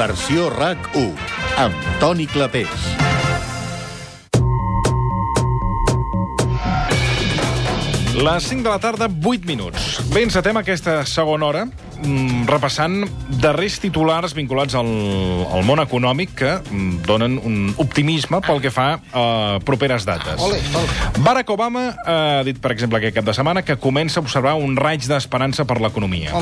Versió RAC1 amb Toni Clapés. Les 5 de la tarda, 8 minuts. Bé, encetem aquesta segona hora repassant darrers titulars vinculats al, al món econòmic que mm, donen un optimisme pel que fa a properes dates. Ole, ole. Barack Obama ha dit, per exemple, aquest cap de setmana que comença a observar un raig d'esperança per l'economia.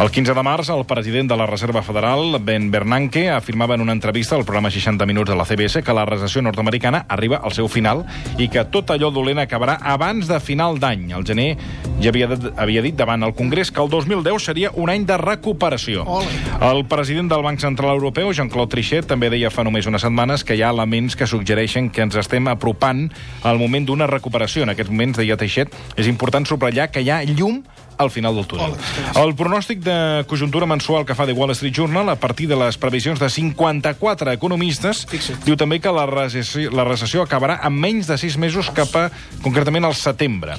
El 15 de març, el president de la Reserva Federal, Ben Bernanke, afirmava en una entrevista al programa 60 Minuts de la CBS que la recessió nord-americana arriba al seu final i que tot allò dolent acabarà abans de final d'any. El gener ja havia, havia dit davant el Congrés que el 2010 seria un any de recuperació. Ole. El president del Banc Central Europeu, Jean-Claude Trichet, també deia fa només unes setmanes que hi ha elements que suggereixen que ens estem apropant al moment d'una recuperació. En aquests moments, deia Trichet, és important subratllar que hi ha llum al final del túnel. El pronòstic de conjuntura mensual que fa The Wall Street Journal, a partir de les previsions de 54 economistes, Fixa't. diu també que la recessió, la recessió acabarà en menys de 6 mesos cap a, concretament, al setembre.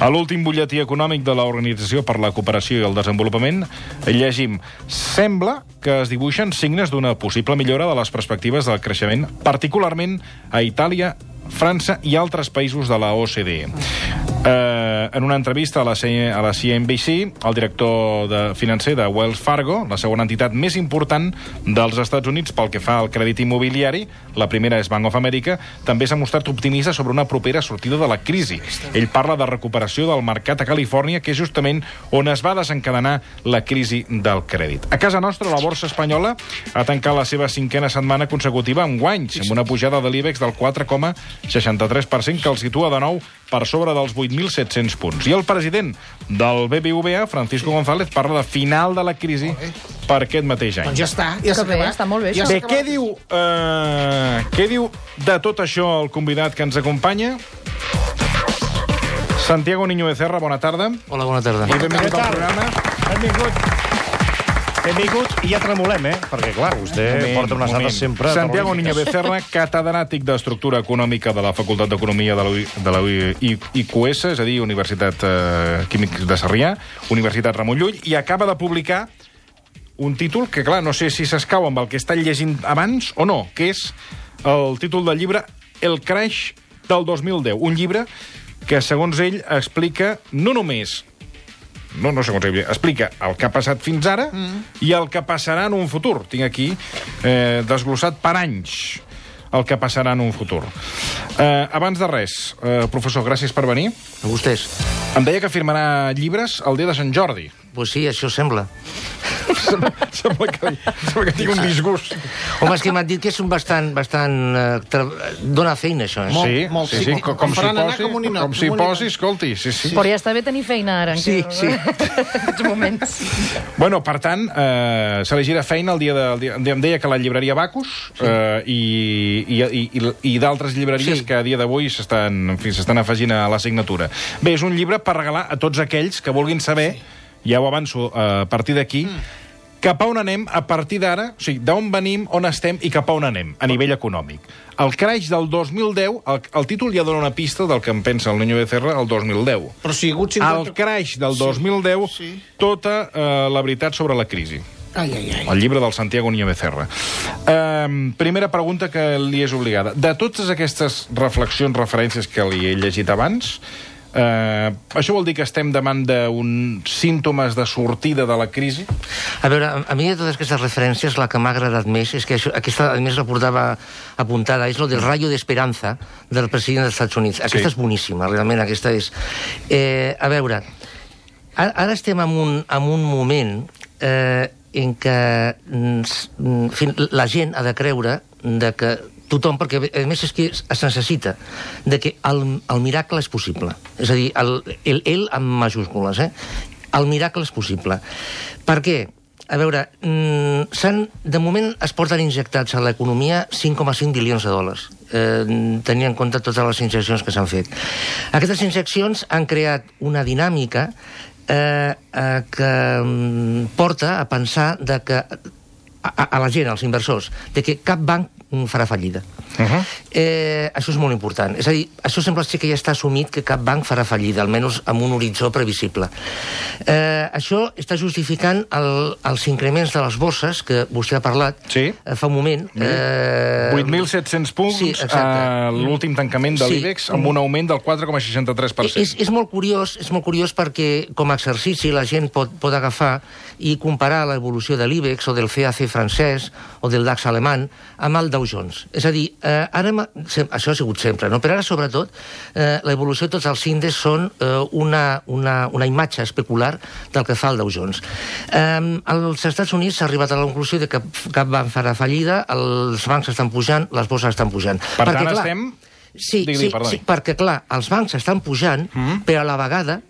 A l'últim butlletí econòmic de l'Organització per la Cooperació i el Desenvolupament llegim Sembla que es dibuixen signes d'una possible millora de les perspectives del creixement, particularment a Itàlia, França i altres països de la OCDE. Eh, en una entrevista a la, C a la CNBC, el director de financer de Wells Fargo, la segona entitat més important dels Estats Units pel que fa al crèdit immobiliari, la primera és Bank of America, també s'ha mostrat optimista sobre una propera sortida de la crisi. Ell parla de recuperació del mercat a Califòrnia, que és justament on es va desencadenar la crisi del crèdit. A casa nostra, la borsa espanyola ha tancat la seva cinquena setmana consecutiva amb guanys, amb una pujada de l'IBEX del 4,63%, que el situa de nou per sobre dels 8.700 punts. I el president del BBVA, Francisco González, parla de final de la crisi per aquest mateix any. Doncs ja està, ja s'ha acabat. està molt bé, Ja Bé, què diu, uh, què diu de tot això el convidat que ens acompanya? Santiago Niño Becerra, bona tarda. Hola, bona tarda. I benvingut al programa. Benvingut. Benvingut i ja tremolem, eh? Perquè, clar, vostè Moment, porta unes dades sempre... Santiago Niño. Becerra, catedràtic d'Estructura Econòmica de la Facultat d'Economia de la, UI de la UI IQS, és a dir, Universitat eh, Químics de Sarrià, Universitat Ramon Llull, i acaba de publicar un títol que, clar, no sé si s'escau amb el que està llegint abans o no, que és el títol del llibre El crash del 2010, un llibre que, segons ell, explica no només no, no segons ell, explica el que ha passat fins ara mm. i el que passarà en un futur. Tinc aquí eh, desglossat per anys el que passarà en un futur. Eh, abans de res, eh, professor, gràcies per venir. A vostès? Em deia que firmarà llibres el dia de Sant Jordi. Pues sí, això sembla. sembla, sembla, que, sembla que tinc un disgust. Home, és que m'han dit que és un bastant... bastant eh, tra... Dona feina, això, eh? Molt, sí, molt, sí, sí, sí, com- com, si posi, com un ninot, com si posi, escolti, sí, sí. Però ja està bé tenir feina ara. en Sí, què- sí. en aquests moments. Bueno, per tant, eh, se li gira feina el dia de... El dia, em deia que la llibreria Bacus eh, i, i, i, i, i d'altres llibreries Sí. que a dia d'avui s'estan en fi, afegint a la signatura. Bé, és un llibre per regalar a tots aquells que vulguin saber, ja ho avanço eh, a partir d'aquí, cap a on anem a partir d'ara, o sigui, d'on venim, on estem i cap a on anem, a nivell econòmic. El crash del 2010, el, el títol ja dona una pista del que en pensa el Niño Becerra el 2010. Però si ha hagut El 50... crash del 2010, sí. tota eh, la veritat sobre la crisi. Ai, ai, ai. El llibre del Santiago Niño Becerra. Um, primera pregunta que li és obligada. De totes aquestes reflexions, referències que li he llegit abans, uh, això vol dir que estem davant d'uns símptomes de sortida de la crisi? A veure, a, a mi de totes aquestes referències la que m'ha agradat més és que això, aquesta, a més, la portava apuntada, és lo del rayo de esperanza del president dels Estats Units. Aquesta Sí. és boníssima, realment, aquesta és... Eh, a veure, ara, ara estem en un, en un moment eh, en què mm, mm, fin- la gent ha de creure de que tothom, perquè a més és que es necessita de que el, el miracle és possible. És a dir, el, el, el amb majúscules, eh? El miracle és possible. Per què? A veure, mm, s'han, de moment es porten injectats a l'economia 5,5 bilions de dòlars, eh, tenint en compte totes les injeccions que s'han fet. Aquestes injeccions han creat una dinàmica eh, eh, que mm, porta a pensar de que a, a la gent, als inversors, de que cap banc farà fallida. Uh -huh. eh, això és molt important. És a dir, això sembla ser que ja està assumit que cap banc farà fallida, almenys amb un horitzó previsible. Eh, això està justificant el, els increments de les bosses, que vostè ha parlat Sí. eh, fa un moment. Eh, 8.700 punts sí, a l'últim tancament de Sí. l'IBEX amb un augment del 4,63%. És, és molt curiós, és molt curiós perquè com a exercici la gent pot, pot agafar i comparar l'evolució de l'IBEX o del CAC francès o del DAX alemany amb el Dow Jones. És a dir, eh, ara, això ha sigut sempre, no? però ara sobretot eh, l'evolució de tots els índexs són eh, una, una, una imatge especular del que fa el Dow Jones. Eh, als Estats Units s'ha arribat a la conclusió de que cap banc farà fallida, els bancs estan pujant, les borses estan pujant. Per tant, estem- Sí, Digui, sí, perdoni. sí, perquè, clar, els bancs estan pujant, mm -hmm. però a la vegada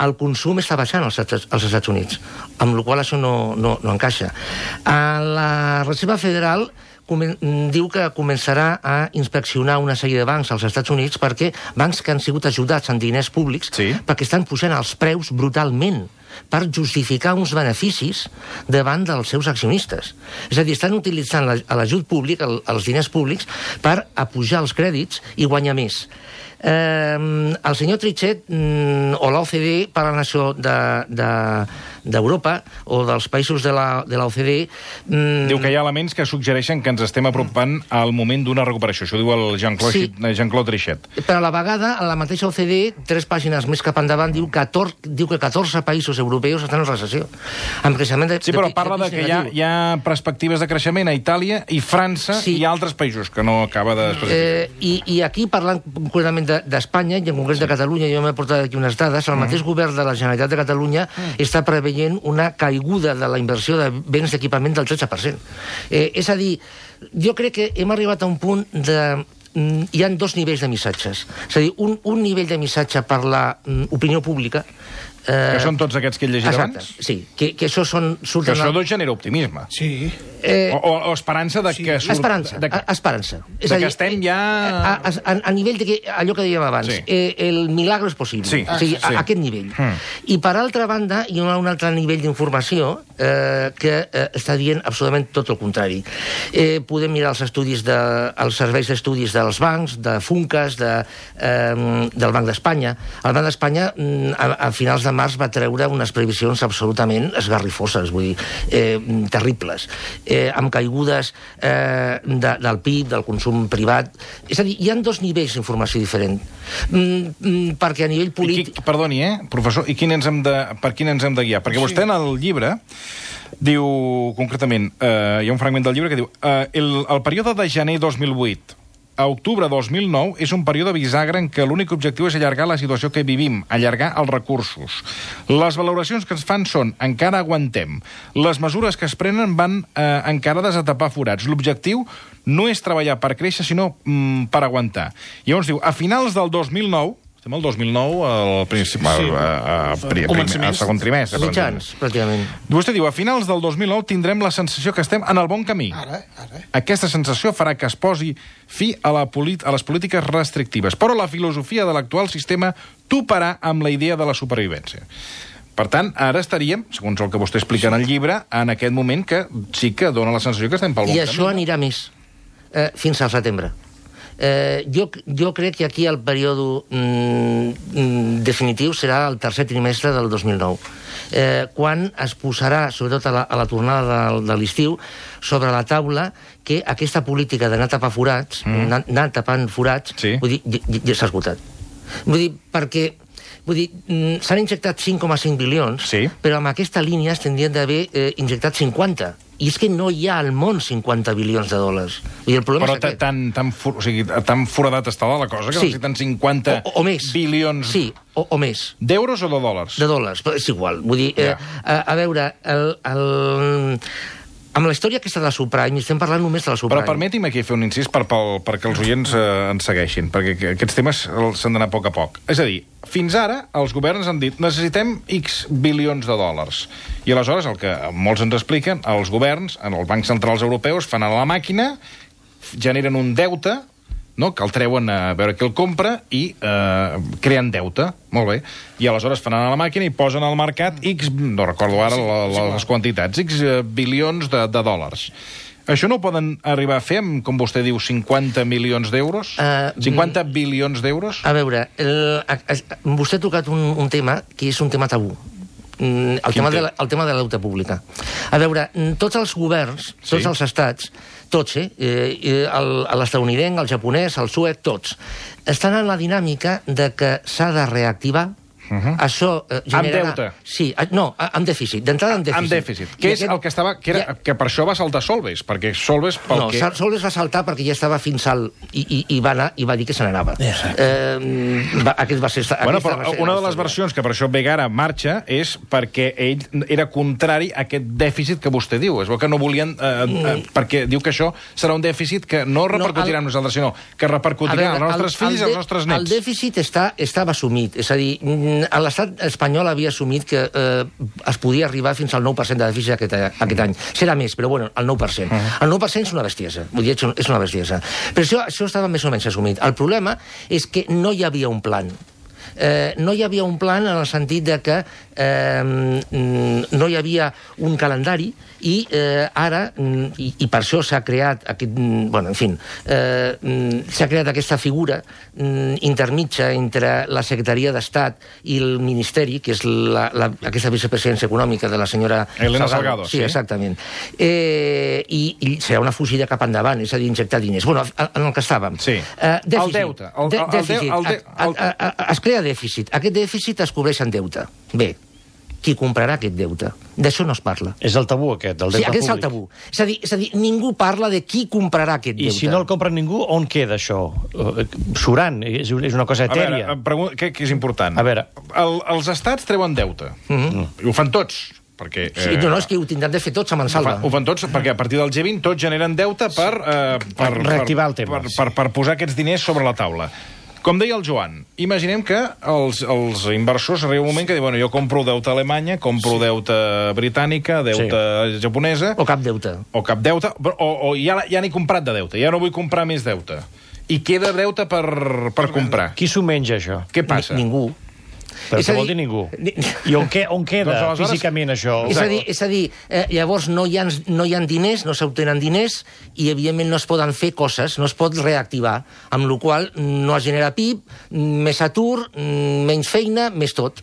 el consum està baixant als als Estats Units, amb la qual cosa això no, no, no encaixa. A la Reserva Federal diu que començarà a inspeccionar una sèrie de bancs als Estats Units perquè bancs que han sigut ajudats amb diners públics Sí. perquè estan pujant els preus brutalment per justificar uns beneficis davant dels seus accionistes. És a dir, estan utilitzant la- l'ajut públic, el, els diners públics, per apujar els crèdits i guanyar més. Eh, el senyor Trichet mm, o l'OCDE parlen això d'Europa de, d'Europa o dels països de la, de l'OCDE mm, Diu que hi ha elements que suggereixen que ens estem apropant al moment d'una recuperació. Això diu el Jean-Claude Sí. sí. Jean Trichet. Però a la vegada, a la mateixa OCDE, tres pàgines més cap endavant, diu, 14, diu que 14 països europeus estan en recessió. Amb creixement de... Sí, però pi- parla de pis que hi ha, hi ha perspectives de creixement a Itàlia i França Sí. i altres països que no acaba de... Eh, i, I aquí, parlant concretament de- d'Espanya, i en concret de Catalunya, jo m'he portat aquí unes dades, el mateix govern de la Generalitat de Catalunya està preveient una caiguda de la inversió de béns d'equipament del 13%. Eh, és a dir, jo crec que hem arribat a un punt de mm, hi han dos nivells de missatges. És a dir, un, un nivell de missatge per la mm, pública... Eh, Que són tots aquests que he llegit exacte, abans? sí, que, que això són... Que això al- doncs genera optimisme. Sí. eh, O, o, o esperança de que... Surt, Esperança, De, a- esperança. de que estem ja- A, a, a, a nivell de que, allò que dèiem abans, Sí. eh, el milagro és possible. Sí, o sigui, sí. a, a aquest nivell. Mm. I per altra banda, hi ha un altre nivell d'informació eh, que eh, està dient absolutament tot el contrari. Eh, podem mirar els estudis de, els serveis d'estudis dels bancs, de Funcas, de, eh, del Banc d'Espanya. El Banc d'Espanya, mm, a, a finals de març, va treure unes previsions absolutament esgarrifoses, vull dir, eh, terribles, eh, amb caigudes eh, de, del PIB, del consum privat. És a dir, hi ha dos nivells d'informació diferent. Mm, mm, perquè a nivell polític... qui, perdoni, eh, professor, i quin ens hem de, per quin ens hem de guiar? Perquè vostè en el llibre diu, concretament, eh, hi ha un fragment del llibre que diu eh, el, el període de gener 2008 a octubre 2009 és un període bisagra en què l'únic objectiu és allargar la situació que vivim, allargar els recursos. Les valoracions que es fan són encara aguantem. Les mesures que es prenen van eh, encarades a tapar forats. L'objectiu no és treballar per créixer, sinó mm, per aguantar. I llavors diu, a finals del 2009, estem al 2009, al principi, Sí. a, a, a, al segon trimestre. Mitjans, pràcticament. Vostè diu, a finals del 2009 tindrem la sensació que estem en el bon camí. Ara, ara. Aquesta sensació farà que es posi fi a, la polit a les polítiques restrictives, però la filosofia de l'actual sistema toparà amb la idea de la supervivència. Per tant, ara estaríem, segons el que vostè explica en el llibre, en aquest moment que sí que dona la sensació que estem pel bon I camí. això anirà més, eh, fins al setembre. Eh, jo, jo crec que aquí el període mm, mm, definitiu serà el tercer trimestre del 2009, eh, quan es posarà, sobretot a la, a la tornada de, de l'estiu, sobre la taula que aquesta política d'anar a tapar forats, mm. anar, anar tapant forats, Sí. vull dir, ja, ja s'ha esgotat. Vull dir, perquè Vull dir, mm, s'han injectat 5,5 bilions, Sí. però amb aquesta línia es tindrien d'haver eh, injectat 50. I és que no hi ha al món 50 bilions de dòlars. Dir, el problema Però és aquest. tan, tan, fu- o sigui, tan foradat està la cosa que Sí. necessiten 50 o, o més. bilions Sí, o, o més. d'euros o de dòlars? De dòlars, però és igual. Vull dir, eh, Ja. a, a veure, el, el, amb la història aquesta de la subprime, estem parlant només de la subprime. Però permeti'm aquí fer un incís per, per, perquè els oients eh, ens segueixin, perquè que- aquests temes s'han d'anar a poc a poc. És a dir, fins ara els governs han dit necessitem X bilions de dòlars. I aleshores el que molts ens expliquen, els governs, en els bancs centrals europeus, fan a la màquina, generen un deute, no? que el treuen a veure qui el compra i eh, creen deute. Molt bé. I aleshores fan anar a la màquina i posen al mercat X, no recordo ara la, la, les quantitats, X eh, bilions de, de dòlars. Això no ho poden arribar a fer amb, com vostè diu, 50 milions d'euros? Eh, 50 bilions d'euros? A veure, el, a, a, vostè ha tocat un, un tema que és un tema tabú. Mm, El tema, té? de la, el tema de la deuta pública. A veure, mm, tots els governs, Sí. tots els estats, tots, eh? eh eh, el- l'estadounidenc, el japonès, el suec, tots, estan en la dinàmica de que s'ha de reactivar Uh -huh. Això eh, generarà... deute. Sí, no, amb dèficit. D'entrada amb dèficit. Amb dèficit. I Que és el que estava... Que, era, Ja- que per això va saltar Solves, perquè Solves... Pel no, que... Sols va saltar perquè ja estava fins al... I, i, i, va, anar, i va dir que se n'anava. Eh, va, aquest va ser... Bueno, però va ser una de les versions que per això Vegara marxa és perquè ell era contrari a aquest dèficit que vostè diu. És bo que no volien... Eh, eh, perquè diu que això serà un dèficit que no repercutirà el- en nosaltres, sinó que repercutirà als nostres fills i als nostres nets. El dèficit està, estava assumit. És a dir, mm, l'estat espanyol havia assumit que eh, es podia arribar fins al 9% de dèficit aquest, aquest any. Serà més, però bueno, el 9%. Uh-huh. El 9% és una bestiesa. Vull dir, és una bestiesa. Però això, això estava més o menys assumit. El problema és que no hi havia un plan. Eh, no hi havia un plan en el sentit de que eh, mm, no hi havia un calendari i eh, ara, mm, i, i per això s'ha creat aquest, mm, bueno, en fi, eh, s'ha creat aquesta figura intermitja entre la Secretaria d'Estat i el Ministeri, que és la, la, aquesta vicepresidència econòmica de la senyora Elena Salgado, sí, sí. exactament. Eh, i, I serà una fugida cap endavant, és a dir, injectar diners. Bueno, en el que estàvem. Sí. Eh, dèficit. El deute. El- el- el el A- a- a- a- Es crea dèficit. Aquest dèficit es cobreix en deute. Bé, qui comprarà aquest deute? D'això no es parla. És el tabú, aquest, del Sí, deute aquest és el públic. tabú. És a dir, és a dir, ningú parla de qui comprarà aquest I deute. si no el compra ningú, on queda això? Eh, Surant, és, és una cosa A veure, etèria. em pregun- què, què és important? A veure. El, els estats treuen deute. Mm -hmm. I ho fan tots. Perquè, eh, Sí, no, no, és que ho tindran de fer tots a Ho Mansalva. fan, ho fan tots, perquè a partir del G20 tots generen deute per, eh, per, Per reactivar el per, tema, Per, sí. per, per posar aquests diners sobre la taula. Com deia el Joan, imaginem que els, els inversors arriba un moment que diuen bueno, jo compro deute alemanya, compro sí. deute britànica, deute sí. japonesa, O cap deute. o cap deute, o, o ja, ja n'he comprat de deute, ja no vull comprar més deute. I queda deute per, per comprar. Qui s'ho menja, això? Què passa? Ni, ningú. Però És a què vol dir- ningú? Ni- I on, que, on queda Doncs aleshores- físicament això? És a dir, és a dir eh, llavors no hi, ha, no hi ha diners, no s'obtenen diners i, evidentment, no es poden fer coses, no es pot reactivar, amb la qual no es genera PIB, més atur, mm, menys feina, més tot.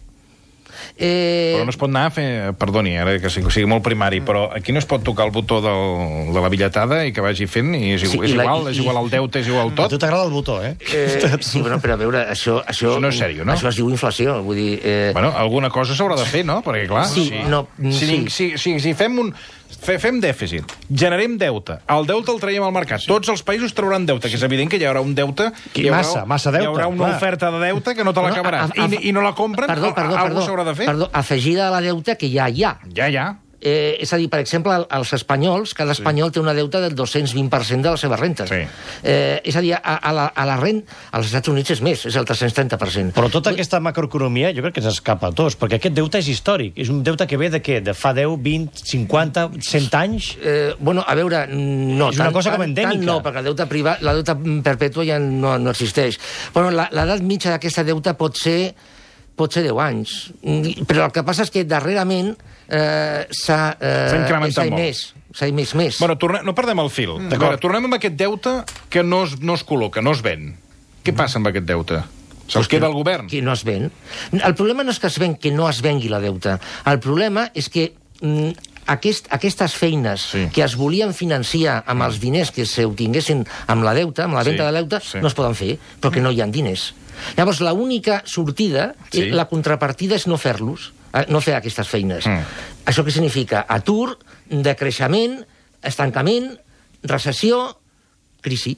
Eh, Però no es pot anar a fer... Perdoni, ara que sigui, sigui molt primari, però aquí no es pot tocar el botó del, de la billetada i que vagi fent, i és, Sí, igual, i és la- igual, i- és igual el deute, és igual A tot. tu t'agrada el botó, eh? Eh, sí, bueno, però a veure, això... Això, Això no és sèrio, no? Això es diu inflació, vull dir... Eh, Bueno, alguna cosa s'haurà de fer, no? Perquè, clar, Sí, si, no, si, sí. si, si, si fem un... Fe, fem dèficit, generem deute, el deute el traiem al mercat, tots els països trauran deute, que és evident que hi haurà un deute... Hi haurà, massa, massa deute, Hi haurà una clar. oferta de deute que no te l'acabaràs, a- I, i no la compren, perdó, perdó, algú s'haurà de fer. Perdó, afegida a la deuta que ja hi ha. Ja, ja. Eh, és a dir, per exemple, el- els espanyols, cada espanyol té una deuta del 220% de les seves rentes. Sí. Eh, és a dir, a, a, la, a la rent, als Estats Units és més, és el 330%. Però tota aquesta macroeconomia jo crec que s'escapa a tots, perquè aquest deute és històric. És un deute que ve de què? De fa 10, 20, 50, 100 anys? Eh, bueno, a veure, no... És una cosa com endèmica. Tant no, perquè el deute privat, la deuta perpètua ja no, no existeix. Bueno, la- l'edat mitja d'aquesta deuta pot ser pot ser 10 anys. Mm, Però el que passa és que darrerament eh, s'ha... Eh, S'ha incrementat molt. emès, S'ha emès més. Bueno, torne, no perdem el fil. A veure, tornem amb aquest deute que no es, no es col·loca, no es ven. Què passa amb aquest deute? Se'ls queda el govern? Que no es ven. El problema no és que es ven, que no es vengui la deuta. El problema és que mm, aquest, aquestes feines Sí. que es volien financiar amb els diners que s'obtinguessin amb la deuta, amb la Sí, venda de deute, sí. no es poden fer, perquè no hi ha diners. Llavors, l'única sortida, Sí. la contrapartida és no fer-los, eh, no fer aquestes feines. Mm. Això què significa? Atur, decreixement, estancament, recessió, crisi.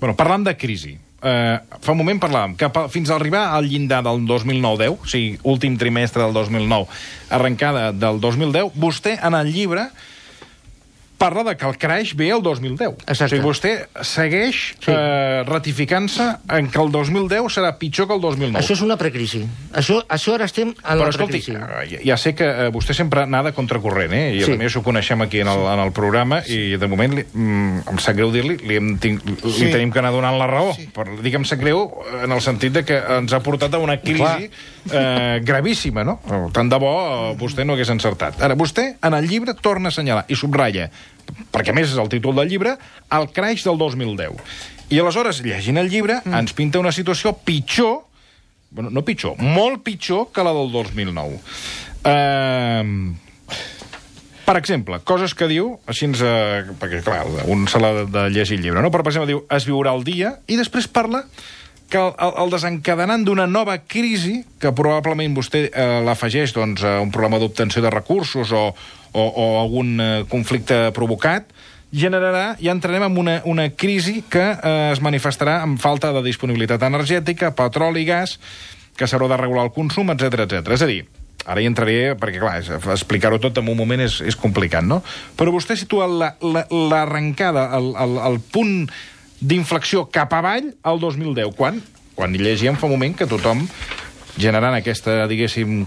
Bueno, parlant de crisi, eh, fa un moment parlàvem que fins a arribar al llindar del 2009-10, o sigui, últim trimestre del 2009, arrencada del 2010, vostè, en el llibre, parla de que el crash ve el 2010. Exacte. O sigui, vostè segueix Sí. eh, ratificant-se en que el 2010 serà pitjor que el 2009. Això és una precrisi. Això, això ara estem en Però la escolti, precrisi. eh, ja, sé que eh, vostè sempre nada contracorrent, eh? I Sí. a més ho coneixem aquí en el, en el programa i de moment li, mm, em sap greu dir-li, li, hem tinc, li Sí. tenim que anar donant la raó. Sí. Però dic em sap greu en el sentit de que ens ha portat a una crisi Clar. Eh, gravíssima, no? Tant de bo eh, vostè no hagués encertat. Ara, vostè, en el llibre, torna a assenyalar i subratlla, perquè més és el títol del llibre, el crash del 2010. I aleshores, llegint el llibre, mm. ens pinta una situació pitjor, bueno, no pitjor, molt pitjor que la del 2009. Eh, per exemple, coses que diu, així ens... Eh, perquè, clar, un se l'ha de, de llegir el llibre, no? Però, per exemple, diu, es viurà el dia, i després parla que el, el, desencadenant d'una nova crisi, que probablement vostè eh, l'afegeix doncs, a un problema d'obtenció de recursos o, o, o algun eh, conflicte provocat, generarà, ja entrarem en una, una crisi que eh, es manifestarà amb falta de disponibilitat energètica, petroli, gas, que s'haurà de regular el consum, etc etc. És a dir, ara hi entraré, perquè clar, explicar-ho tot en un moment és, és complicat, no? Però vostè situa l'arrencada, la, la, el, el, el punt d'inflexió cap avall al 2010, quan? Quan llegíem fa un moment que tothom, generant aquesta, diguéssim,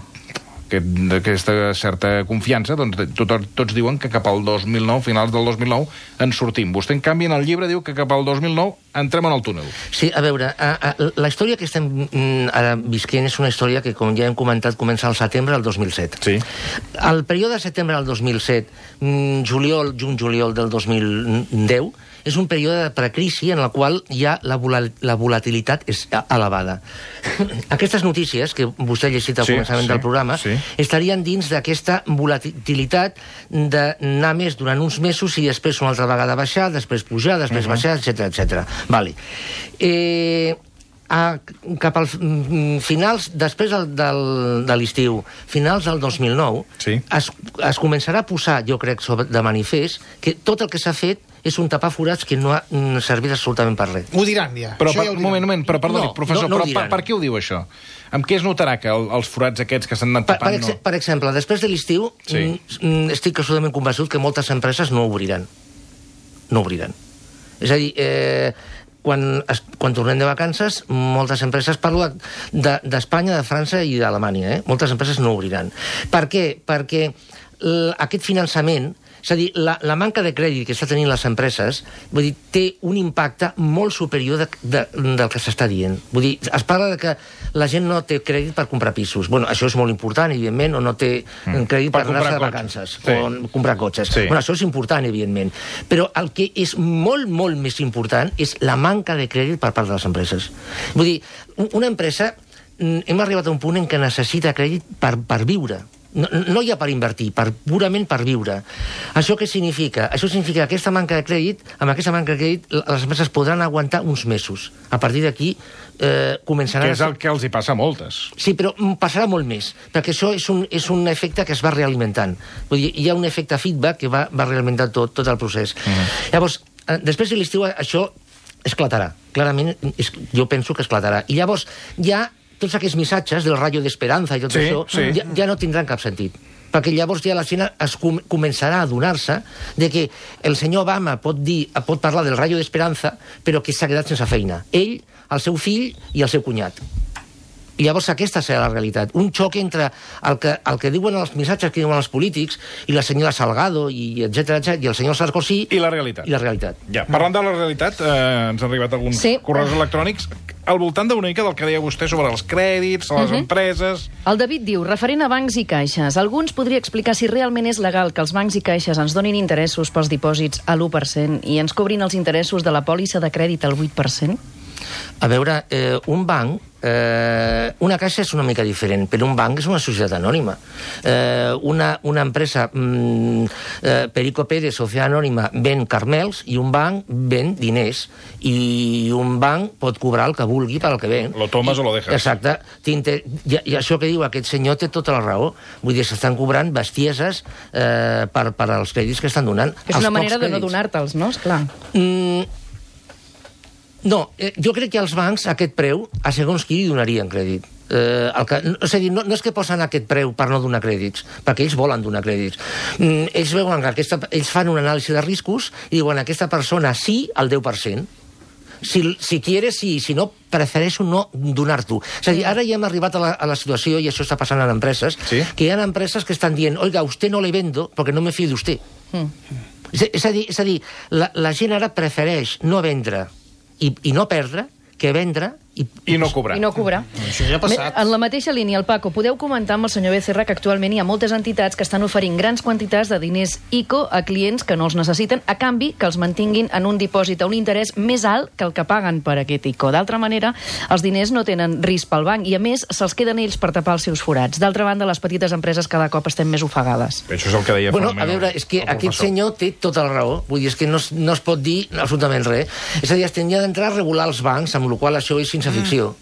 d'aquesta certa confiança, doncs tot, tots diuen que cap al 2009, finals del 2009, en sortim. Vostè, en canvi, en el llibre diu que cap al 2009 entrem en el túnel. Sí, a veure, a, a, la història que estem mm, ara visquent és una història que, com ja hem comentat, comença al setembre del 2007. Sí. Al període de setembre del 2007, mm, juliol, juny-juliol del 2010, és un període de precrisi en el qual ja la, la volatilitat és elevada. Aquestes notícies, que vostè ha llegit al sí, començament sí, del programa, sí. estarien dins d'aquesta volatilitat d'anar més durant uns mesos i després una altra vegada baixar, després pujar, després uh -huh. baixar, etc etc. Vale. Eh, a, cap als mm, finals, després del, del, de l'estiu, finals del 2009, sí. es, es començarà a posar, jo crec, sobre, de manifest, que tot el que s'ha fet és un tapar forats que no ha mm, servit absolutament per res. Ho diran, ja. Però, per, ja ho diran. moment, un moment, però perdoni, No, professor, no- no però per, per què ho diu això? Amb què es notarà que el, els forats aquests que s'han anat Per, per, tapant... ex per exemple, després de l'estiu, Sí. mm, mm, estic absolutament convençut que moltes empreses no obriran. No obriran. És a dir, eh, quan, es, quan tornem de vacances, moltes empreses, parlo de- d'Espanya, de, de França i d'Alemanya, eh? moltes empreses no obriran. Per què? Perquè l- aquest finançament, és a dir, la, la manca de crèdit que està tenint les empreses, vull dir, té un impacte molt superior de, de, del que s'està dient. Vull dir, es parla de que la gent no té crèdit per comprar pisos. Bueno, això és molt important, evidentment, o no té mm. crèdit Per per, per anar-se de comprar vacances. Sí. o comprar cotxes. Sí. Bueno, això és important, evidentment. Però el que és molt, molt més important és la manca de crèdit per part de les empreses. Vull dir, un- una empresa, mm, hem arribat a un punt en què necessita crèdit per, per viure. No, no ja per invertir, per, purament per viure. Això què significa? Això significa que aquesta manca de crèdit, amb aquesta manca de crèdit, les empreses podran aguantar uns mesos. A partir d'aquí eh, començaran... Que és el que els hi passa a moltes. Sí, però passarà molt més, perquè això és un, és un efecte que es va realimentant. Vull dir, hi ha un efecte feedback que va, va realimentar tot, tot el procés. Mhm. Llavors, eh, després de l'estiu això esclatarà. Clarament, jo penso que esclatarà. I llavors, ja tots aquests missatges del rayo d'esperança i tot Sí, això sí. ja, ja no tindran cap sentit perquè llavors ja la gent es com començarà a adonar-se de que el senyor Obama pot, dir, pot parlar del rayo d'esperança però que s'ha quedat sense feina. Ell, el seu fill i el seu cunyat. I llavors aquesta serà la realitat. Un xoc entre el que, el que diuen els missatges que diuen els polítics i la senyora Salgado i etc etc i el senyor Sarkozy I la realitat. i la realitat. Ja, parlant de la realitat, eh, ens han arribat alguns Sí. correus electrònics al voltant d'una mica del que deia vostè sobre els crèdits, les empreses... El David diu, referent a bancs i caixes, alguns podria explicar si realment és legal que els bancs i caixes ens donin interessos pels dipòsits a l'1% i ens cobrin els interessos de la pòlissa de crèdit al 8%? A veure, eh, un banc, eh, una caixa és una mica diferent, però un banc és una societat anònima. Eh, una, una empresa, mm, eh, Perico Pérez, Societat Anònima, ven carmels i un banc ven diners. I un banc pot cobrar el que vulgui per al que ven. Lo tomas I, o lo dejas. Exacte. I, I això que diu aquest senyor té tota la raó. Vull dir, s'estan cobrant bestieses eh, per, per als crèdits que estan donant. És una manera de no donar-te'ls, no? Esclar. Mm, no, eh, jo crec que els bancs aquest preu a segons qui li donarien crèdit. Eh, el que, no, és a dir, no, no és que posen aquest preu per no donar crèdits, perquè ells volen donar crèdits. Mm, ells veuen que aquesta, ells fan una anàlisi de riscos i diuen aquesta persona sí al 10%. Si, si quieres, sí, si no, prefereixo no donar-t'ho. És a dir, ara ja hem arribat a la, a la situació, i això està passant en empreses, Sí. que hi ha empreses que estan dient, oiga, a usted no le vendo porque no me fío de usted. És, és a dir, és a dir la, la gent ara prefereix no vendre i, i no perdre que vendre i, I no cobrar. I no cobrar. Això ja ha passat. En la mateixa línia, el Paco, podeu comentar amb el senyor Becerra que actualment hi ha moltes entitats que estan oferint grans quantitats de diners ICO a clients que no els necessiten, a canvi que els mantinguin en un dipòsit a un interès més alt que el que paguen per aquest ICO. D'altra manera, els diners no tenen risc pel banc i, a més, se'ls queden ells per tapar els seus forats. D'altra banda, les petites empreses cada cop estem més ofegades. Això és el que deia Bueno, a veure, és que el aquest senyor té tota la raó. Vull dir, és que no, no es pot dir absolutament res. És a dir, es tenia d'entrar a regular els bancs, amb la qual cosa això és ciència ficció.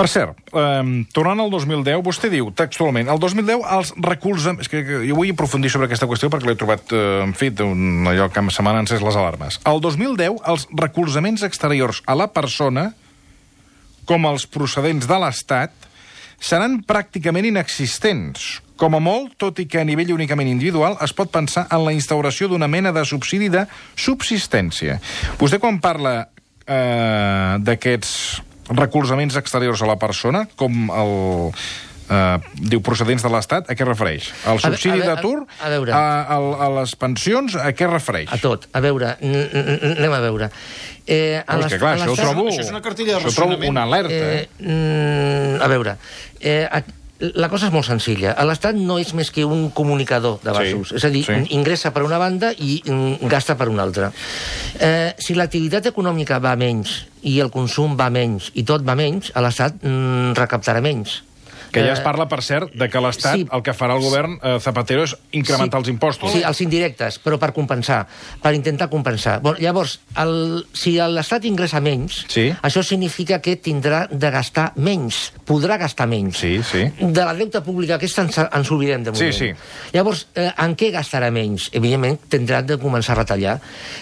Per cert, eh, tornant al 2010, vostè diu textualment, el 2010 els recolzaments... És que, que jo vull aprofundir sobre aquesta qüestió perquè l'he trobat, eh, en fi, un, allò que se m'han encès les alarmes. El 2010, els recolzaments exteriors a la persona, com els procedents de l'Estat, seran pràcticament inexistents. Com a molt, tot i que a nivell únicament individual, es pot pensar en la instauració d'una mena de subsidi de subsistència. Vostè, quan parla eh, d'aquests recolzaments exteriors a la persona, com el... Eh, diu procedents de l'Estat, a què refereix? Al A subsidi a d'atur? a veure. A, a, a les pensions? A què refereix? A tot. A veure, n- n- n- anem a veure. Eh, a No, és l'est- que clar, a això ho trobo... això és una cartilla de això ho trobo racionament. una alerta. Eh, mm, a veure, eh, a, la cosa és molt senzilla. L'Estat no és més que un comunicador de vasos. Sí, és a dir, sí. ingressa per una banda i mm, gasta per una altra. Eh, si l'activitat econòmica va menys i el consum va menys i tot va menys, a l'Estat mm, recaptarà menys. Que ja Eh, es parla, per cert, de que l'Estat, sí. el que farà el govern eh, Zapatero és incrementar els impostos. Sí, els indirectes, però per compensar, per intentar compensar. Bon, llavors, el, si l'Estat ingressa menys, Sí. això significa que tindrà de gastar menys, podrà gastar menys. Sí, sí. De la deuta pública aquesta ens, ens oblidem de Sí, moment. sí. Llavors, eh, en què gastarà menys? Evidentment, tindrà de començar a retallar.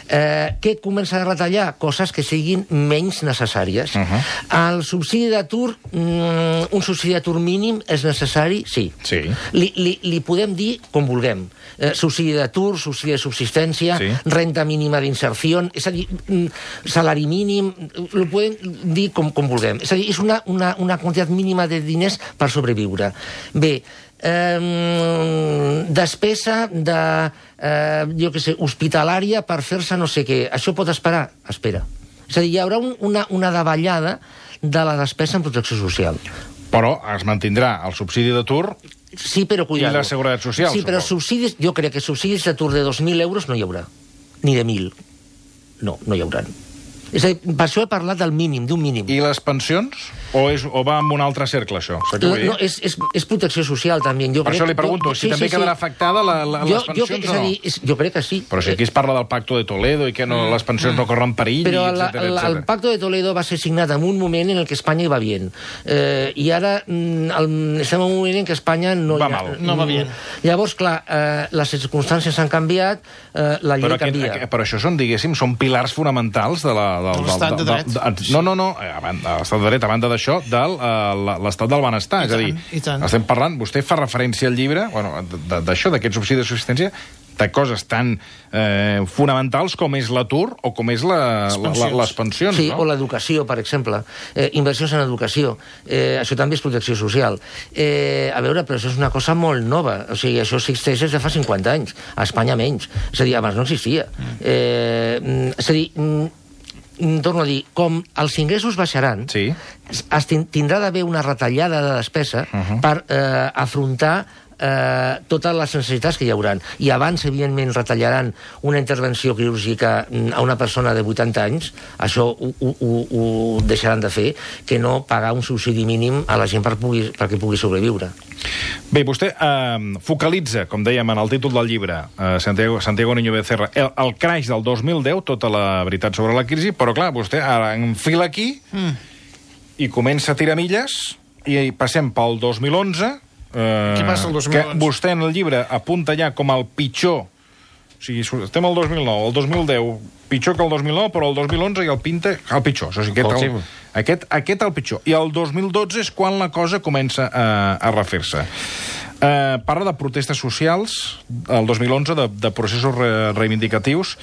Eh, què comença a retallar? Coses que siguin menys necessàries. Uh -huh. El subsidi d'atur, mm, un subsidi d'atur mínim és necessari? Sí. Sí. Li, li, li podem dir com vulguem. Eh, subsidi d'atur, subsidi de subsistència, Sí. renta mínima d'inserció, és a dir, mm, salari mínim, ho podem dir com, com vulguem. És a dir, és una, una, una quantitat mínima de diners per sobreviure. Bé, eh, despesa de, eh, jo què sé, hospitalària per fer-se no sé què. Això pot esperar? Espera. És a dir, hi haurà un, una, una davallada de la despesa en protecció social. Però es mantindrà el subsidi d'atur Sí, però cuidado. I la Seguretat Social, Sí, però suposo. subsidis, jo crec que subsidis d'atur de 2.000 euros no hi haurà. Ni de 1.000. No, no hi haurà. És a dir, per això he parlat del mínim, d'un mínim. i les pensions? O, és, o va amb un altre cercle, això? Dir? no, és, és, és protecció social, també. Jo Per crec, això li pregunto, jo, si també quedarà afectada la, la, les jo, jo, pensions és o a no? dir, és, jo crec que sí. Però si aquí es parla del Pacto de Toledo i que no, les pensions no corren perill, Però i la, etcètera, la, el etcètera. Pacto de Toledo va ser signat en un moment en el que Espanya hi va bien. Eh, I ara mm, el, estem en un moment en què Espanya no Va hi ha... mal. No va bien. Llavors, clar, eh, les circumstàncies han canviat, eh, la llei Però, aquest, canvia. aquest, però això són, diguéssim, són pilars fonamentals de la, del, De l'estat de dret. de, no, no, no, eh, a banda- a l'estat de dret, a banda d'això, de l'estat del benestar. I és a dir, tant, i tant. estem parlant, vostè fa referència al llibre, bueno, de- de- d'això, d'aquest subsidi de subsistència, de coses tan eh, fonamentals com és l'atur o com és la, les pensions. Sí, no? o l'educació, per exemple. Eh, inversions en educació. Eh, això també és protecció social. Eh, a veure, però això és una cosa molt nova. O sigui, això existeix des de fa 50 anys. A Espanya menys. És a dir, abans no existia. Eh, mm, és a dir, mm, mm, torno a dir, com els ingressos baixaran, Sí. es tin- tindrà d'haver una retallada de despesa uh -huh. per eh, afrontar eh, totes les necessitats que hi hauran. I abans, evidentment, retallaran una intervenció quirúrgica mm, a una persona de 80 anys, això ho, ho, ho, ho deixaran de fer, que no pagar un subsidi mínim a la gent per pugui, perquè pugui sobreviure. Bé, vostè eh, focalitza, com dèiem en el títol del llibre, eh, Santiago, Santiago Niño Becerra, el, el crash del 2010, tota la veritat sobre la crisi, però clar, vostè ara enfila aquí mm. i comença a tirar milles i passem pel 2011... Eh, Què passa el 2011? Que vostè en el llibre apunta ja com el pitjor o sigui, estem al 2009, el 2010 pitjor que el 2009, però el 2011 i el pinta el pitjor. O sigui, aquest, el, aquest, aquest el pitjor. I el 2012 és quan la cosa comença a, a refer-se. Eh, parla de protestes socials, el 2011, de, de processos re, reivindicatius,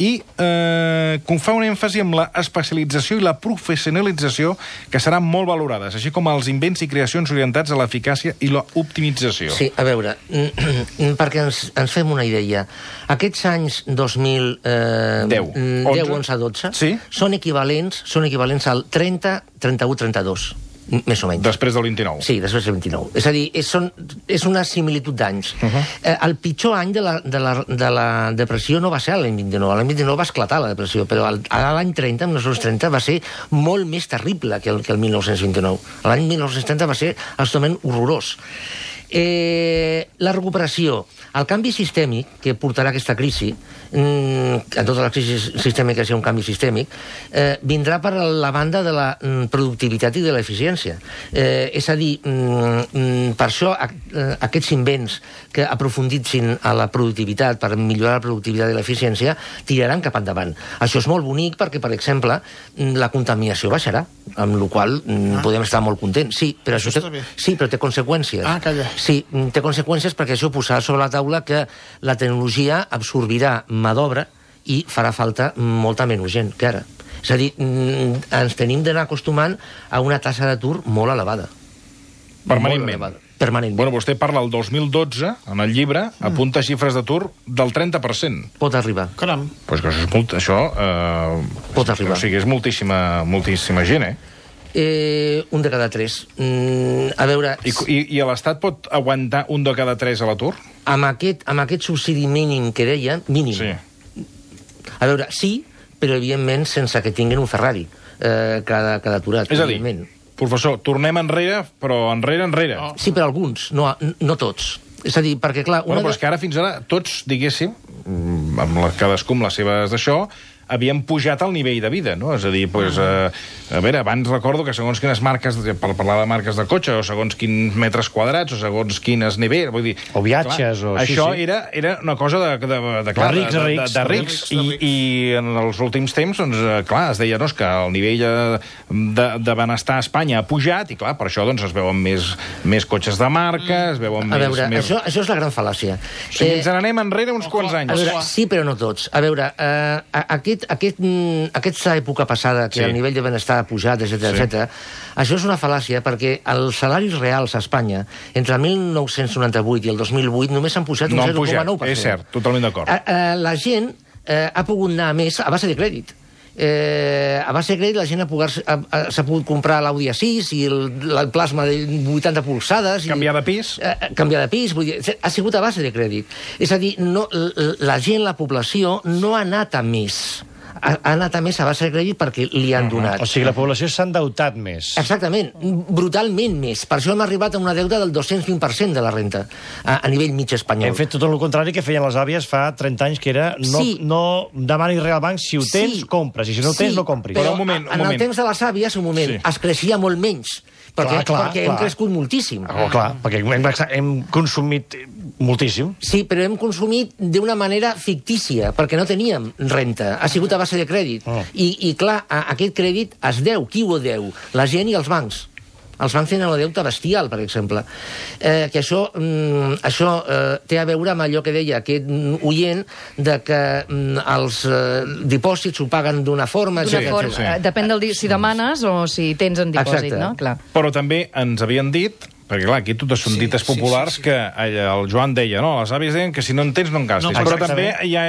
i eh, com fa un èmfasi amb la especialització i la professionalització que seran molt valorades, així com els invents i creacions orientats a l'eficàcia i l'optimització. Sí, a veure, perquè ens, ens fem una idea. Aquests anys 2000... Eh, Deu. 10, Onze. 11, 12, Sí. són equivalents, són equivalents al 30, 31, 32, m- més o menys. Després del 29. Sí, després del 29. És a dir, és, són, és una similitud d'anys. Uh -huh. eh, el pitjor any de la, de, la, de la depressió no va ser l'any 29. L'any 29 va esclatar la depressió, però l'any 30, en 1930, va ser molt més terrible que el, que el 1929. L'any 1930 va ser absolutament horrorós. Eh, la recuperació, el canvi sistèmic que portarà aquesta crisi, mm, en totes les crisis sistèmiques hi ha un canvi sistèmic, eh, vindrà per la banda de la mm, productivitat i de l'eficiència. Eh, és a dir, mm, per això a, eh, aquests invents que aprofunditsin a la productivitat, per millorar la productivitat i l'eficiència, tiraran cap endavant. Això és molt bonic perquè, per exemple, la contaminació baixarà, amb la qual Ah. podem estar molt contents. Sí, però això, Això té, sí, però té conseqüències. Ah, calla. Sí, mm, té conseqüències perquè això posarà sobre la taula que la tecnologia absorbirà mà d'obra i farà falta molta menys gent que ara. És a dir, mm, ens tenim d'anar acostumant a una tassa d'atur molt elevada. Molt Permanentment. elevada. Permanentment. Bueno, vostè parla del 2012, en el llibre, apunta xifres d'atur del 30%. Pot arribar. Caram. Pues que això és molt... Això, eh, Pot arribar. O sigui, és moltíssima, moltíssima gent, eh? Eh, un de cada tres. Mm, a veure, I, i, i l'Estat pot aguantar un de cada tres a l'atur? amb aquest, amb aquest subsidi mínim que deia, mínim, Sí. a veure, sí, però evidentment sense que tinguin un Ferrari eh, cada, cada aturat. És a dir, evidentment. professor, tornem enrere, però enrere, enrere. Oh. Sí, però alguns, no, no tots. És a dir, perquè, clar... Bueno, una però és que ara, fins ara, tots, diguéssim, mm, amb la, cadascú amb les seves d'això, havien pujat el nivell de vida, no? És a dir, pues, Ah. eh, a veure, abans recordo que segons quines marques, per parlar de marques de cotxe, o segons quins metres quadrats, o segons quines nivells, vull dir... O viatges, clar, o- sí, Això sí. Era, era una cosa de, de, de, de, clar, De rics a de, de, rics. de, De rics, rics, de i, rics. i en els últims temps, doncs, eh, clar, es deia no, és que el nivell eh, de, de benestar a Espanya ha pujat, i clar, per això doncs, es veuen més, més cotxes de marca, es veuen A més... veure, més... això, això és la gran fal·làcia. O sigui, ens n'anem enrere uns quants A anys. veure, sí, però no tots. A veure, eh, a- aquest, aquest, mm, aquesta època passada, que Sí. el nivell de benestar ha pujat, etc Sí. etc, això és una fal·làcia perquè els salaris reals a Espanya, entre el 1998 i el 2008, només han pujat No un han pujat, 0,9%. és cert, totalment d'acord. La gent eh, ha pogut anar més a base de crèdit. Eh, a base de crèdit la gent s'ha pogut comprar l'Audi A6 i el, el plasma de 80 polsades. Canviar de pis. Eh, eh, canviar de pis, vull dir, ha sigut a base de crèdit. És a dir, no, la gent, la població, no ha anat a més. Ha, ha anat a més a base de crèdit perquè li han donat. O sigui, la població s'ha endeutat més. Exactament, brutalment més. Per això hem arribat a una deuta del 220% de la renta a, a nivell mig espanyol. Hem fet tot el contrari que feien les àvies fa 30 anys, que era no, Sí. no demanis res al banc, si ho tens, Sí. compres, i si no ho tens, Sí, no compris. Però Però un moment, un en moment. el temps de les àvies, un moment, sí. es creixia molt menys, perquè, Clar, clar, perquè clar. hem crescut moltíssim. Oh, clar, perquè hem, hem consumit moltíssim. Sí, però hem consumit d'una manera fictícia, perquè no teníem renta. Ha sigut a base de crèdit. Oh. I, I, clar, a, aquest crèdit es deu. Qui ho deu? La gent i els bancs. Els bancs tenen una deuta bestial, per exemple. Eh, que això, mm, això eh, té a veure amb allò que deia aquest oient de que mm, els eh, dipòsits ho paguen d'una forma... D'una Sí, forma, sí, sí. eh, Depèn del si demanes o si tens en dipòsit, Exacte. no? Clar. Però també ens havien dit, perquè clar, aquí totes són Sí, dites sí, populars, sí, sí. que eh, el Joan deia, no, les àvies deien que si no en tens no en gastis. No, però exactament. també hi ha,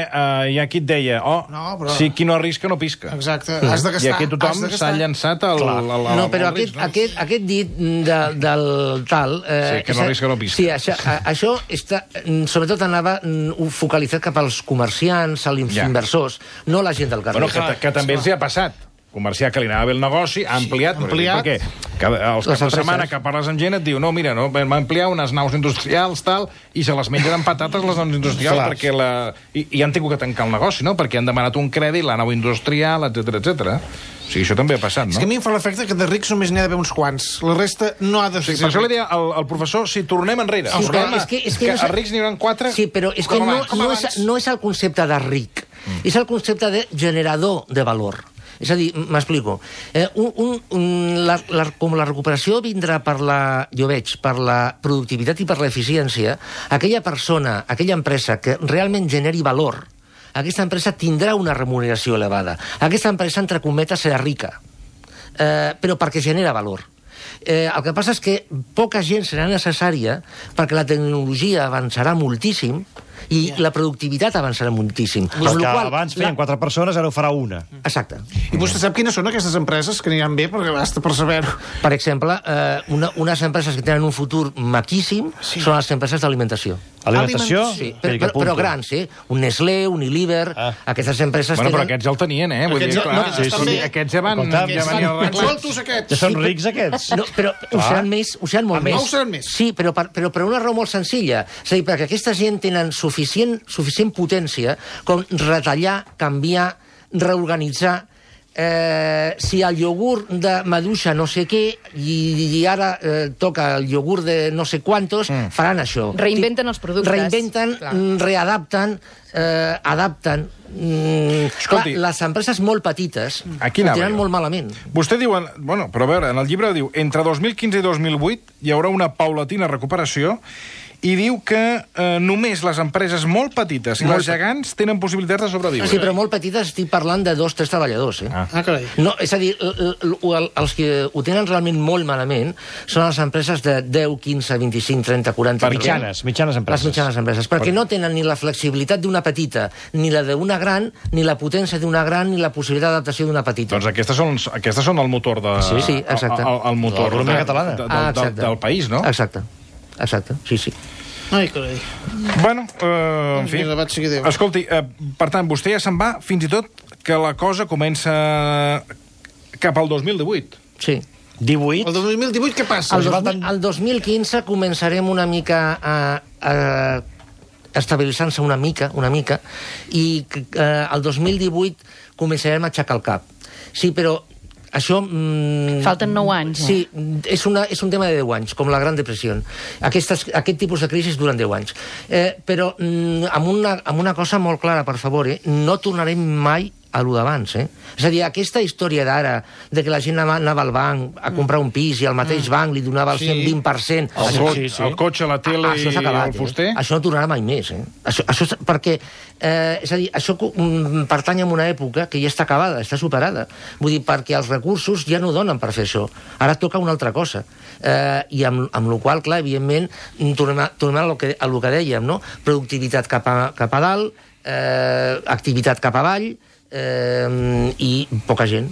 eh, hi ha qui et deia, oh, No, però- si qui no arrisca no pisca. Exacte. Has de gastar. I aquí tothom s'ha llançat al, Clar. al, al, No, però al aquest, risc, no? aquest, aquest dit de, del tal... Eh, Sí, que no arrisca no pisca. Sí, això, a, això està, mm, sobretot anava mm, focalitzat cap als comerciants, als Ja. inversors, no a la gent del carrer. Bueno, que, que també els hi ha passat. Comerciar que li anava bé el negoci, ha ampliat, ha ampliat. perquè cada, els Les caps de setmana que parles amb gent et diu no, mira, no, vam ampliar unes naus industrials, tal, i se les mengen amb patates les naus industrials, Clar. perquè la... I, i han tingut que tancar el negoci, no?, perquè han demanat un crèdit, la nau industrial, etc etc. O sigui, això també ha passat, És no? que a mi em fa l'efecte que de rics només n'hi ha d'haver uns quants. La resta no ha de Sí, ser... per això li deia al, al professor, si tornem enrere. Sí, però és que- és que que no és- els rics n'hi haurà quatre... Sí, però és que no, no, és, no és el concepte de ric, mm. és el concepte de generador de valor. És a dir, m'explico. Eh, un, un, la, la, com la recuperació vindrà per la, jo veig, per la productivitat i per l'eficiència, aquella persona, aquella empresa que realment generi valor, aquesta empresa tindrà una remuneració elevada. Aquesta empresa, entre cometes, serà rica, eh, però perquè genera valor. Eh, el que passa és que poca gent serà necessària perquè la tecnologia avançarà moltíssim i la productivitat avançarà moltíssim. El Amb que la qual abans feien quatre persones, ara ho farà una. Exacte. I vostè sap quines són aquestes empreses que aniran bé, perquè basta per saber-ho. Per exemple, eh, una, unes empreses que tenen un futur maquíssim sí. són les empreses d'alimentació. Alimentació? Sí, però, però, però grans, eh? Un Nestlé, un Unilever... Ah. Ah. Aquestes empreses Bueno, però tenen... aquests ja el tenien, eh? Vull Aquests dir, ja- clar, no, aquests estan bé. aquests ja van... Ja van ben soltos, aquests. Ja són rics, aquests? No, però ho Clar. seran més, ho seran molt més. més. Ho seran més. Sí, però per, però per una raó molt senzilla. És a dir, perquè aquesta gent tenen suficient, suficient potència com retallar, canviar, reorganitzar, eh, si el iogurt de maduixa no sé què i, i ara eh, toca el iogurt de no sé quantos, mm. faran això. Reinventen els productes. Reinventen, Clar. mm, readapten, eh, adapten. Mm, clar, Escolti. les empreses molt petites Aquí ho tenen jo. molt malament. Vostè diu... Bueno, però a veure, en el llibre diu entre 2015 i 2008 hi haurà una paulatina recuperació i diu que eh, només les empreses molt petites i Molt les gegants tenen possibilitats de sobreviure. Sí, però molt petites estic parlant de dos, tres treballadors, eh? Ah. Ah, carai. No, és a dir, els que ho tenen realment molt malament són les empreses de 10, 15, 25, 30, 40... Per Mitjanes, mitjanes empreses. Les mitjanes empreses, perquè no tenen ni la flexibilitat d'una petita, ni la d'una gran, ni la potència d'una gran, ni la possibilitat d'adaptació d'una petita. Doncs aquestes són, aquestes són el motor de... Sí, sí, exacte. El, el motor De de- catalana. de- Ah, del, del, del país, no? Exacte, exacte, sí, sí. Ai, carai. Bueno, eh, en fi... Escolti, eh, per tant, vostè ja se'n va fins i tot que la cosa comença cap al 2018. sí. 18? El 2018 què passa? El, va 2000, tan- el 2015 començarem una mica a, a estabilitzant-se una mica, una mica, i eh, el 2018 començarem a aixecar el cap. Sí, però això... Mm, Falten nou anys, eh? Sí, és, una, és un tema de 10 anys, com la Gran Depressió. Aquestes, aquest tipus de crisis duren 10 anys. Eh, però mm, amb, una, amb una cosa molt clara, per favor, eh? no tornarem mai a lo d'abans, eh? És a dir, aquesta història d'ara, de que la gent anava, al banc a comprar un pis i el mateix banc li donava el Sí. 120%... El, sí, co sí, sí. el cotxe, la tele Ah, això i acabat, el fuster... Eh? Això no tornarà mai més, eh? Això, això és perquè, eh, és a dir, això mm, pertany a una època que ja està acabada, està superada. Vull dir, perquè els recursos ja no donen per fer això. Ara toca una altra cosa. Eh, I amb, amb la qual clar, evidentment, mm, tornem a, tornem a, lo que, a lo que dèiem, no? Productivitat cap a, cap a dalt, eh, activitat cap avall, eh, i poca gent.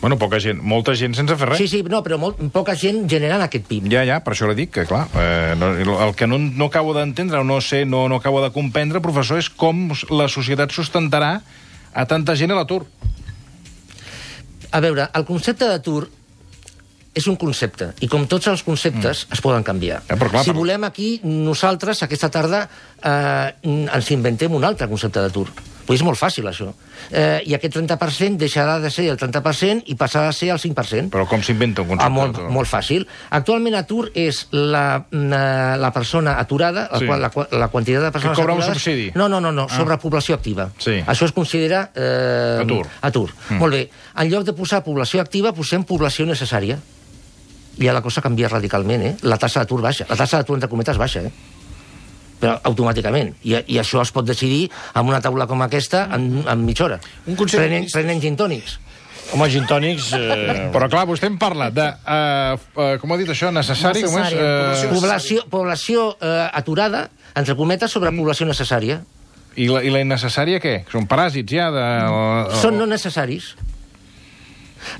Bueno, poca gent, molta gent sense fer res. Sí, sí, no, però molt, poca gent generant aquest PIB. Ja, ja, per això li dic que, clar, eh, no, el que no, no acabo d'entendre o no sé, no, no acabo de comprendre, professor, és com la societat sustentarà a tanta gent a l'atur. A veure, el concepte d'atur és un concepte, i com tots els conceptes, mm. es poden canviar. Eh, però clar, si però- volem aquí, nosaltres, aquesta tarda, eh, ens inventem un altre concepte d'atur. Pues és molt fàcil, això. Eh, I aquest 30% deixarà de ser el 30% i passarà a ser el 5%. Però com s'inventa un concepte? Ah, molt, d'atur? molt fàcil. Actualment atur és la, la, la persona aturada, la, Sí. qual, la, qua- la quantitat de persones cobra un aturades... subsidi. No, no, no, no Ah. sobre població activa. Sí. Això es considera... Eh, Atur. Atur. Mm. Molt bé. En lloc de posar població activa, posem població necessària. I ja la cosa canvia radicalment, eh? La tassa d'atur baixa. La tassa d'atur, entre cometes, baixa, eh? Però automàticament. I, I això es pot decidir amb una taula com aquesta en, en mitja hora. Un consell Prenent, de prenent gin tònics. Home, gin tònics... Eh... Però, clar, vostè em parla de, uh, uh, com ha dit això, necessari, com és? Uh, Població, població eh, aturada, entre cometes, sobre població necessària. i, la, I la innecessària què? Són paràsits, ja? De, Són no necessaris.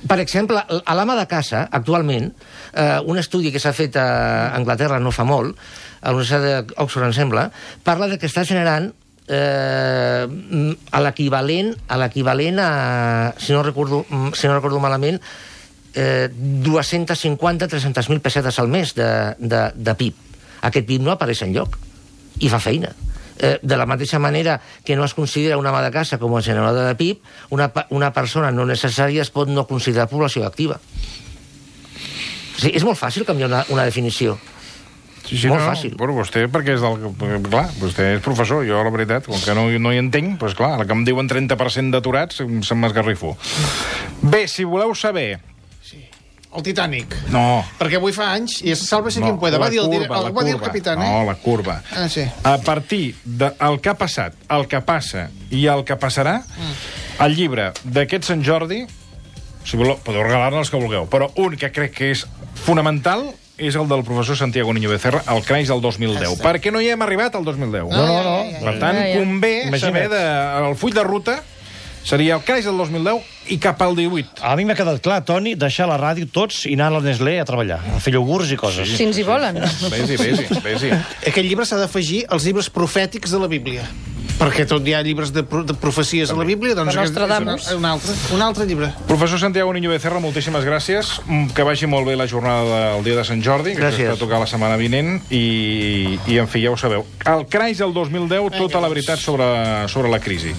Per exemple, a l'ama de casa, actualment, eh, un estudi que s'ha fet a Anglaterra no fa molt, a la Universitat d'Oxford, em sembla, parla de que està generant eh, l'equivalent a l'equivalent a, si no recordo, si no recordo malament, eh, 250-300.000 pessetes al mes de, de, de PIB. Aquest PIB no apareix enlloc i fa feina. Eh, de la mateixa manera que no es considera una ama de casa com a generadora de PIB, una, una persona no necessària es pot no considerar població activa. O sigui, és molt fàcil canviar una, una definició. Sí, Molt no, fàcil. Bueno, vostè, perquè és del... Clar, vostè és professor, jo, la veritat, com que no, no hi entenc, doncs clar, el que em diuen 30% d'aturats, em- se'm m'esgarrifo. Bé, si voleu saber el Titanic. No. Perquè avui fa anys, i es salva si no, quien pueda. Va dir el, dir- curva, el, la va dir el curva. capitán, eh? No, la curva. Ah, sí. A partir del de, que ha passat, el que passa i el que passarà, Mm. el llibre d'aquest Sant Jordi, si voleu, podeu regalar-ne els que vulgueu, però un que crec que és fonamental és el del professor Santiago Niño Becerra, el Creix del 2010. Està. perquè no hi hem arribat al 2010. No, no, no. Per tant, Ja, ja. convé Imagina't. saber de, el full de ruta seria el Creix del 2010 i cap al 18. A mi m'ha quedat clar, Toni, deixar la ràdio tots i anar a la Nestlé a treballar, a fer iogurts i coses. Si ens hi volen. Vés-hi, vés-hi, vés-hi. Aquest llibre s'ha d'afegir als llibres profètics de la Bíblia. Perquè tot hi ha llibres de, pro- de profecies a la Bíblia, doncs aquest és un, altre, un altre llibre. Professor Santiago Niño Becerra, moltíssimes gràcies. Mm, Que vagi molt bé la jornada del dia de Sant Jordi, que Gràcies. està a tocar la setmana vinent, i, i en fi, ja ho sabeu. El Creix del 2010, tota la veritat sobre, sobre la crisi.